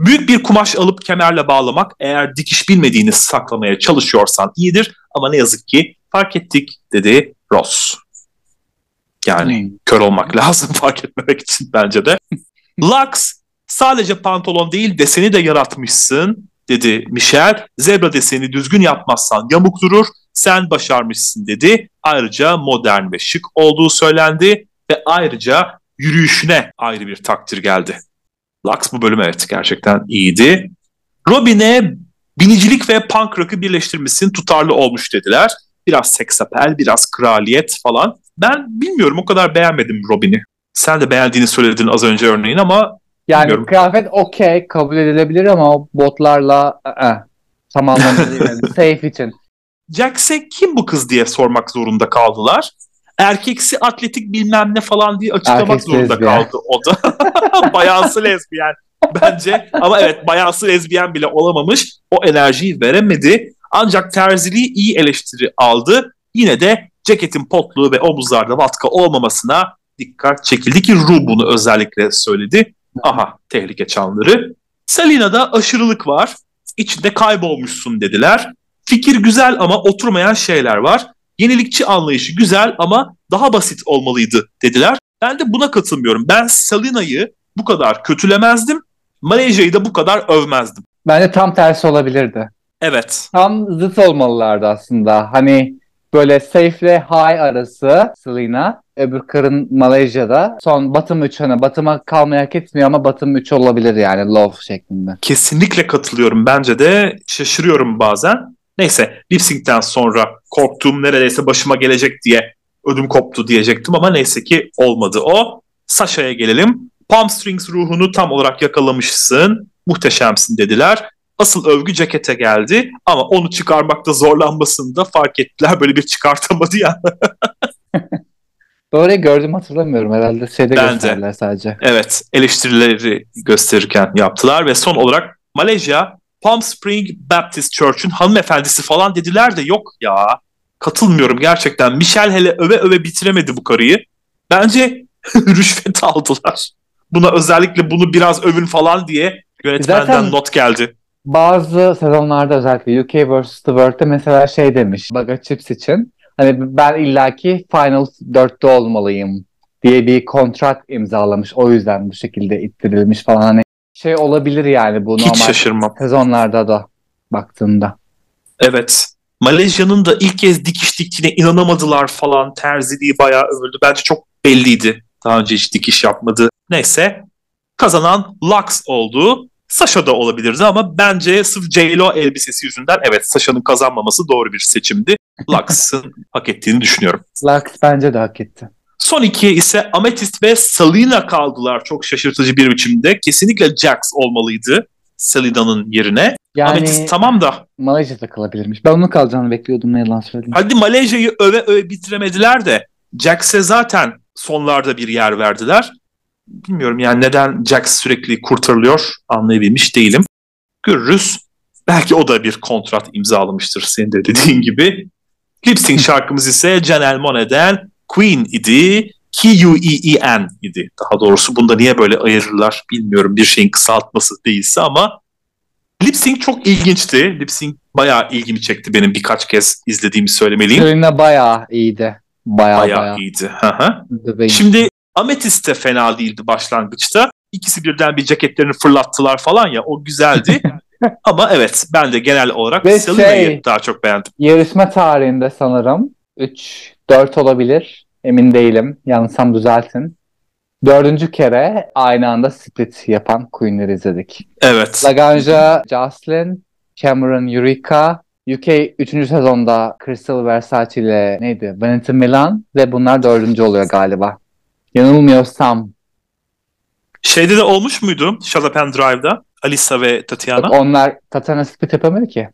Büyük bir kumaş alıp kemerle bağlamak eğer dikiş bilmediğini saklamaya çalışıyorsan iyidir ama ne yazık ki fark ettik dedi Ross. Yani Hmm. kör olmak *laughs* lazım fark etmemek için bence de. *laughs* Lux sadece pantolon değil deseni de yaratmışsın dedi Michel. Zebra deseni düzgün yapmazsan yamuk durur. Sen başarmışsın dedi. Ayrıca modern ve şık olduğu söylendi ve ayrıca yürüyüşüne ayrı bir takdir geldi. Lux bu bölüm evet gerçekten iyiydi. Robin'e binicilik ve punk rock'ı birleştirmişsin tutarlı olmuş dediler. Biraz seksapel, biraz kraliyet falan. Ben bilmiyorum o kadar beğenmedim Robin'i. Sen de beğendiğini söyledin az önce örneğin ama Yani Bilmiyorum. kıyafet okey kabul edilebilir ama botlarla ı-ı, değil. Yani *laughs* safe için. Jax'e kim bu kız diye sormak zorunda kaldılar. Erkeksi atletik bilmem ne falan diye açıklamak Erkeksi zorunda lezbiyen. kaldı o da. *laughs* bayansı lezbiyen bence. Ama evet bayansı lezbiyen bile olamamış. O enerjiyi veremedi. Ancak terziliği iyi eleştiri aldı. Yine de ceketin potluğu ve omuzlarda vatka olmamasına dikkat çekildi ki Ru bunu özellikle söyledi. Aha tehlike çanları. Selina'da aşırılık var. İçinde kaybolmuşsun dediler. Fikir güzel ama oturmayan şeyler var. Yenilikçi anlayışı güzel ama daha basit olmalıydı dediler. Ben de buna katılmıyorum. Ben Selina'yı bu kadar kötülemezdim. Malezya'yı da bu kadar övmezdim. Bence tam tersi olabilirdi. Evet. Tam zıt olmalılardı aslında. Hani böyle safe ile high arası Selena. Öbür karın Malezya'da. Son Batım 3 hani Batım'a kalmayı hak etmiyor ama Batım 3 olabilir yani love şeklinde. Kesinlikle katılıyorum. Bence de şaşırıyorum bazen. Neyse lip sync'ten sonra korktuğum neredeyse başıma gelecek diye ödüm koptu diyecektim ama neyse ki olmadı o. Sasha'ya gelelim. Palm Strings ruhunu tam olarak yakalamışsın. Muhteşemsin dediler. Asıl övgü cekete geldi ama onu çıkarmakta zorlanmasını da fark ettiler. Böyle bir çıkartamadı ya. *laughs* Böyle gördüm hatırlamıyorum herhalde. Şeyde Ben de. gösterdiler sadece. Evet, eleştirileri gösterirken yaptılar ve son olarak Malezya Palm Spring Baptist Church'ün hanımefendisi falan dediler de yok ya. Katılmıyorum gerçekten. Michel hele öve öve bitiremedi bu karıyı. Bence *laughs* rüşvet aldılar. Buna özellikle bunu biraz övün falan diye yönetmenden Zaten- not geldi. Bazı sezonlarda özellikle UK vs. The World'de mesela şey demiş Baga Chips için. Hani ben illaki Final 4'te olmalıyım diye bir kontrat imzalamış. O yüzden bu şekilde ittirilmiş falan. Hani şey olabilir yani bu Hiç normal şaşırmam. sezonlarda da baktığında. Evet. Malezya'nın da ilk kez dikiş diktiğine inanamadılar falan. Terziliği bayağı övüldü. Bence çok belliydi. Daha önce hiç dikiş yapmadı. Neyse. Kazanan Lux oldu. Sasha da olabilirdi ama bence sırf J-Lo elbisesi yüzünden evet Sasha'nın kazanmaması doğru bir seçimdi. Lux'ın hak ettiğini düşünüyorum. Lux bence de hak etti. Son ikiye ise Amethyst ve Selena kaldılar çok şaşırtıcı bir biçimde. Kesinlikle Jax olmalıydı Selena'nın yerine. Yani Amethyst tamam da Malezya'da kalabilirmiş. Ben onun kalacağını bekliyordum ne yalan söyleyeyim. Hadi Malezya'yı öve öve bitiremediler de Jax'e zaten sonlarda bir yer verdiler. Bilmiyorum yani neden Jax sürekli kurtarılıyor anlayabilmiş değilim. Görürüz. Belki o da bir kontrat imzalamıştır senin de dediğin gibi. Lip Sync şarkımız ise Janelle Monáe'den Queen idi. Q-U-E-E-N idi. Daha doğrusu bunda niye böyle ayırırlar bilmiyorum bir şeyin kısaltması değilse ama Lip Sync çok ilginçti. Lip Sync bayağı ilgimi çekti benim birkaç kez izlediğimi söylemeliyim. Selena bayağı iyiydi. Bayağı Bayağı, bayağı. iyiydi. Şimdi Amethyst de fena değildi başlangıçta. İkisi birden bir ceketlerini fırlattılar falan ya o güzeldi. *laughs* *laughs* Ama evet ben de genel olarak Ve Selena'yı şey- daha çok beğendim. Yarışma tarihinde sanırım 3 4 olabilir. Emin değilim. Yanlışsam düzeltin. Dördüncü kere aynı anda split yapan Queen'leri izledik. Evet. Laganja, Jocelyn, Cameron, Eureka, UK 3. sezonda Crystal Versace ile neydi? Vanity Milan ve bunlar dördüncü oluyor galiba. Yanılmıyorsam. Şeyde de olmuş muydu? Shalapen Drive'da? Alisa ve Tatiana? Yok, onlar Tatiana split yapamıyor ki.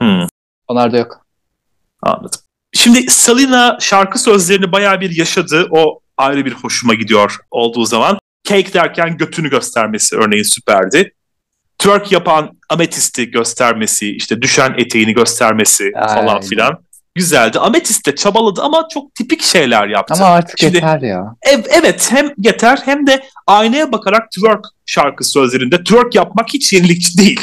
Hmm, Onlar da yok. anladım. Şimdi Selena şarkı sözlerini bayağı bir yaşadı. O ayrı bir hoşuma gidiyor olduğu zaman. Cake derken götünü göstermesi örneğin süperdi. Twerk yapan ametisti göstermesi, işte düşen eteğini göstermesi falan Aynen. filan. Güzeldi. Ametist de çabaladı ama çok tipik şeyler yaptı. Ama artık Şimdi- yeter ya. Ev, evet hem yeter hem de aynaya bakarak twerk şarkı sözlerinde twerk yapmak hiç yenilikçi değil.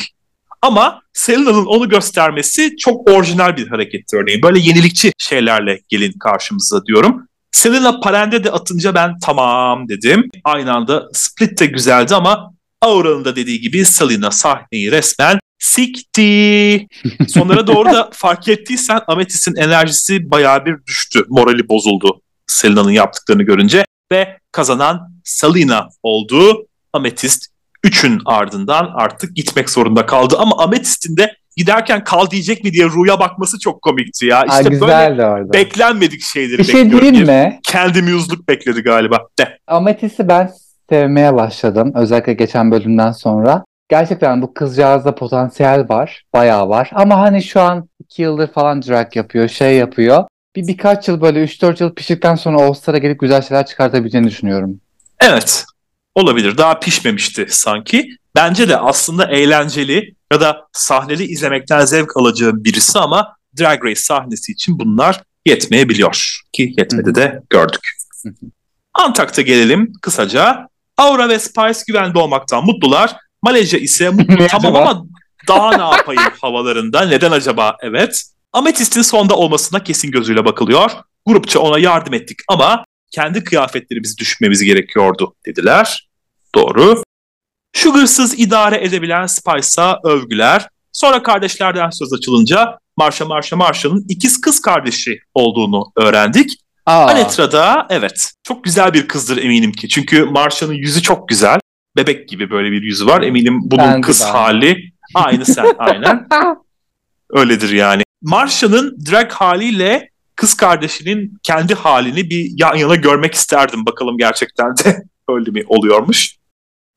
Ama Selena'nın onu göstermesi çok orijinal bir hareketti örneğin. Böyle yenilikçi şeylerle gelin karşımıza diyorum. Selena parende de atınca ben tamam dedim. Aynı anda split de güzeldi ama Aura'nın da dediği gibi Selena sahneyi resmen sikti. Sonlara doğru da fark ettiysen Amethyst'in enerjisi bayağı bir düştü. Morali bozuldu Selena'nın yaptıklarını görünce ve kazanan Selena oldu. Amethyst 3'ün ardından artık gitmek zorunda kaldı. Ama Amethyst'in de giderken kal diyecek mi diye Ru'ya bakması çok komikti ya. Aa, İşte böyle güzeldi orada. beklenmedik şeyleri bir şey diyeyim mi? Kendi muzluk bekledi galiba. De. Ametist'i ben sevmeye başladım. Özellikle geçen bölümden sonra. Gerçekten bu kızcağızda potansiyel var. Bayağı var. Ama hani şu an 2 yıldır falan drag yapıyor, şey yapıyor. Bir birkaç yıl böyle 3-4 yıl piştikten sonra All Star'a gelip güzel şeyler çıkartabileceğini düşünüyorum. Evet. Olabilir. Daha pişmemişti sanki. Bence de aslında eğlenceli ya da sahneli izlemekten zevk alacağım birisi ama Drag Race sahnesi için bunlar yetmeyebiliyor. Ki yetmedi de gördük. Antak'ta gelelim kısaca. Aura ve Spice güvende olmaktan mutlular. Malezya ise *laughs* tamam ama daha ne yapayım havalarında. Neden acaba? Evet. Amethyst'in sonda olmasına kesin gözüyle bakılıyor. Grupça ona yardım ettik ama kendi kıyafetlerimizi düşünmemiz gerekiyordu dediler. Doğru. Sugar'sız idare edebilen Spice'a övgüler. Sonra kardeşlerden söz açılınca Marsha Marsha Marshall'ın ikiz kız kardeşi olduğunu öğrendik. Aa, Anetra da evet çok güzel bir kızdır eminim ki. Çünkü Marsha'nın yüzü çok güzel. Bebek gibi böyle bir yüzü var. Eminim bunun Ben kız ben. hali aynı sen *laughs* aynen. Öyledir yani. Marsha'nın drag haliyle kız kardeşinin kendi halini bir yan yana görmek isterdim. Bakalım gerçekten de *laughs* öyle mi oluyormuş.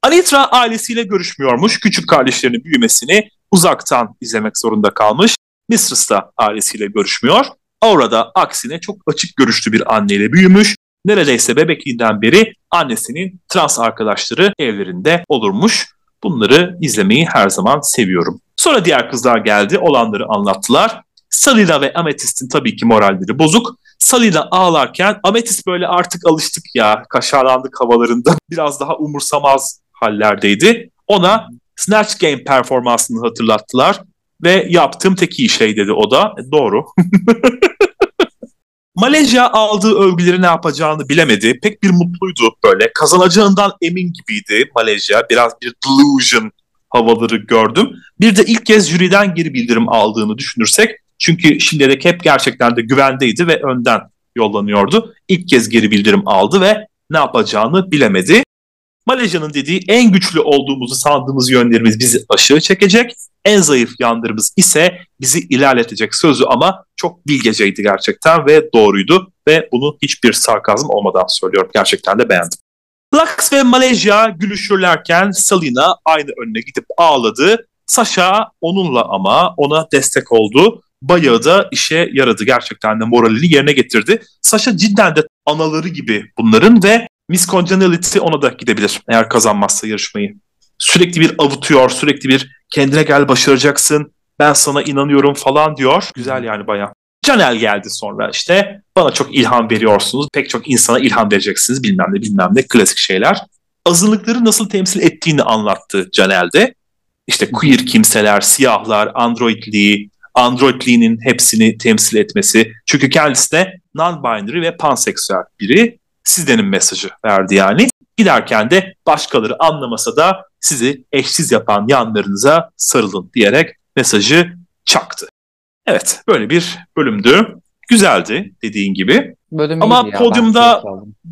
Anitra ailesiyle görüşmüyormuş. Küçük kardeşlerinin büyümesini uzaktan izlemek zorunda kalmış. Mistress da ailesiyle görüşmüyor. Aura da aksine çok açık görüşlü bir anneyle büyümüş. Neredeyse bebekliğinden beri annesinin trans arkadaşları evlerinde olurmuş. Bunları izlemeyi her zaman seviyorum. Sonra diğer kızlar geldi, olanları anlattılar. Salina ve Amethyst'in tabii ki moralleri bozuk. Salina ağlarken Amethyst böyle artık alıştık ya kaşarlandık havalarında *laughs* biraz daha umursamaz hallerdeydi. Ona Snatch Game performansını hatırlattılar ve yaptığım tek iyi şey dedi o da. Doğru. *laughs* Malezya aldığı övgüleri ne yapacağını bilemedi. Pek bir mutluydu böyle. Kazanacağından emin gibiydi Malezya. Biraz bir delusion havaları gördüm. Bir de ilk kez jüriden geri bildirim aldığını düşünürsek çünkü şimdiye dek hep gerçekten de güvendeydi ve önden yollanıyordu. İlk kez geri bildirim aldı ve ne yapacağını bilemedi. Malezya'nın dediği en güçlü olduğumuzu sandığımız yönlerimiz bizi aşağı çekecek. En zayıf yanlarımız ise bizi ilerletecek sözü ama çok bilgeceydi gerçekten ve doğruydu. Ve bunu hiçbir sarkazm olmadan söylüyorum. Gerçekten de beğendim. Lux ve Malezya gülüşürlerken Salina aynı önüne gidip ağladı. Sasha onunla ama ona destek oldu. Bayağı da işe yaradı. Gerçekten de moralini yerine getirdi. Sasha cidden de anaları gibi bunların ve Miss Congeniality ona da gidebilir eğer kazanmazsa yarışmayı. Sürekli bir avutuyor, sürekli bir kendine gel başaracaksın, ben sana inanıyorum falan diyor. Güzel yani bayağı. Canel geldi sonra işte bana çok ilham veriyorsunuz, pek çok insana ilham vereceksiniz bilmem ne bilmem ne klasik şeyler. Azınlıkları nasıl temsil ettiğini anlattı Canel'de. İşte queer kimseler, siyahlar, androidliği, androidliğinin hepsini temsil etmesi. Çünkü kendisi de non-binary ve panseksüel biri. Sizdenin mesajı verdi yani. Giderken de başkaları anlamasa da sizi eşsiz yapan yanlarınıza sarılın diyerek mesajı çaktı. Evet böyle bir bölümdü. Güzeldi dediğin gibi. Bölüm Ama ya, podyumda-.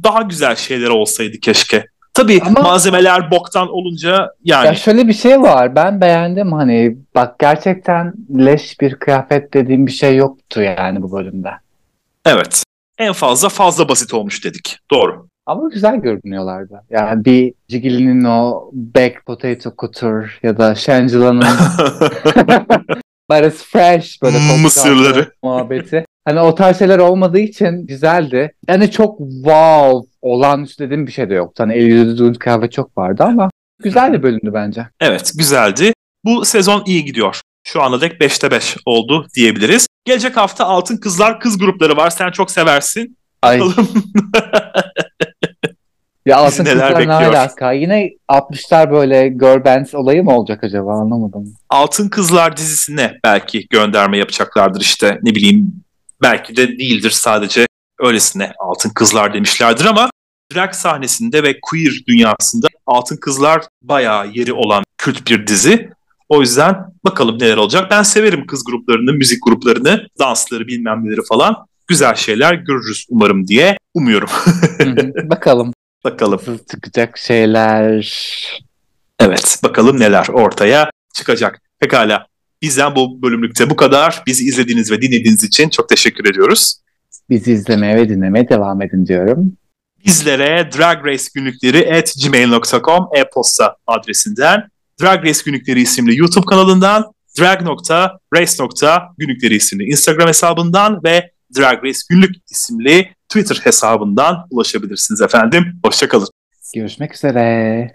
Daha güzel şeyler olsaydı keşke. Tabii Ama- malzemeler boktan olunca yani Ya şöyle bir şey var. Ben beğendim hani bak gerçekten leş bir kıyafet dediğim bir şey yoktu yani bu bölümde. evet. En fazla fazla basit olmuş dedik. Doğru. Ama güzel görünüyorlardı. Yani bir Jiggly'nin o Baked Potato Couture ya da Shangila'nın *laughs* it's fresh böyle koktu Mısırları. muhabbeti. Hani o tarz şeyler olmadığı için güzeldi. Yani çok wow olağanüstü dediğim bir şey de yoktu. Hani el yüzü duyduğum kıyafet çok vardı ama güzel bir bölümdü bence. Evet güzeldi. Bu sezon iyi gidiyor. Şu ana dek 5'te 5 oldu diyebiliriz. Gelecek hafta Altın Kızlar kız grupları var. Sen çok seversin. Ay Bakalım. *laughs* ya Bizi altın neler kızlar ne bekliyor? alaka? Yine 60'lar böyle girl bands olayı mı olacak acaba anlamadım. Altın Kızlar dizisine belki gönderme yapacaklardır işte ne bileyim belki de değildir sadece öylesine Altın Kızlar demişlerdir ama drag sahnesinde ve queer dünyasında Altın Kızlar bayağı yeri olan kült bir dizi. O yüzden bakalım neler olacak. Ben severim kız gruplarını, müzik gruplarını, dansları bilmem neleri falan. Güzel şeyler görürüz umarım diye umuyorum. *laughs* Bakalım bakalım. çıkacak şeyler. Evet bakalım neler ortaya çıkacak. Pekala bizden bu bölümlükte bu kadar. Bizi izlediğiniz ve dinlediğiniz için çok teşekkür ediyoruz. Bizi izlemeye ve dinlemeye devam edin diyorum. Bizlere Drag Race günlükleri at gmail.com e-posta adresinden Drag Race günlükleri isimli YouTube kanalından drag.race.günlükleri isimli Instagram hesabından ve Drag Race günlük isimli Twitter hesabından ulaşabilirsiniz efendim. Hoşçakalın. Görüşmek üzere.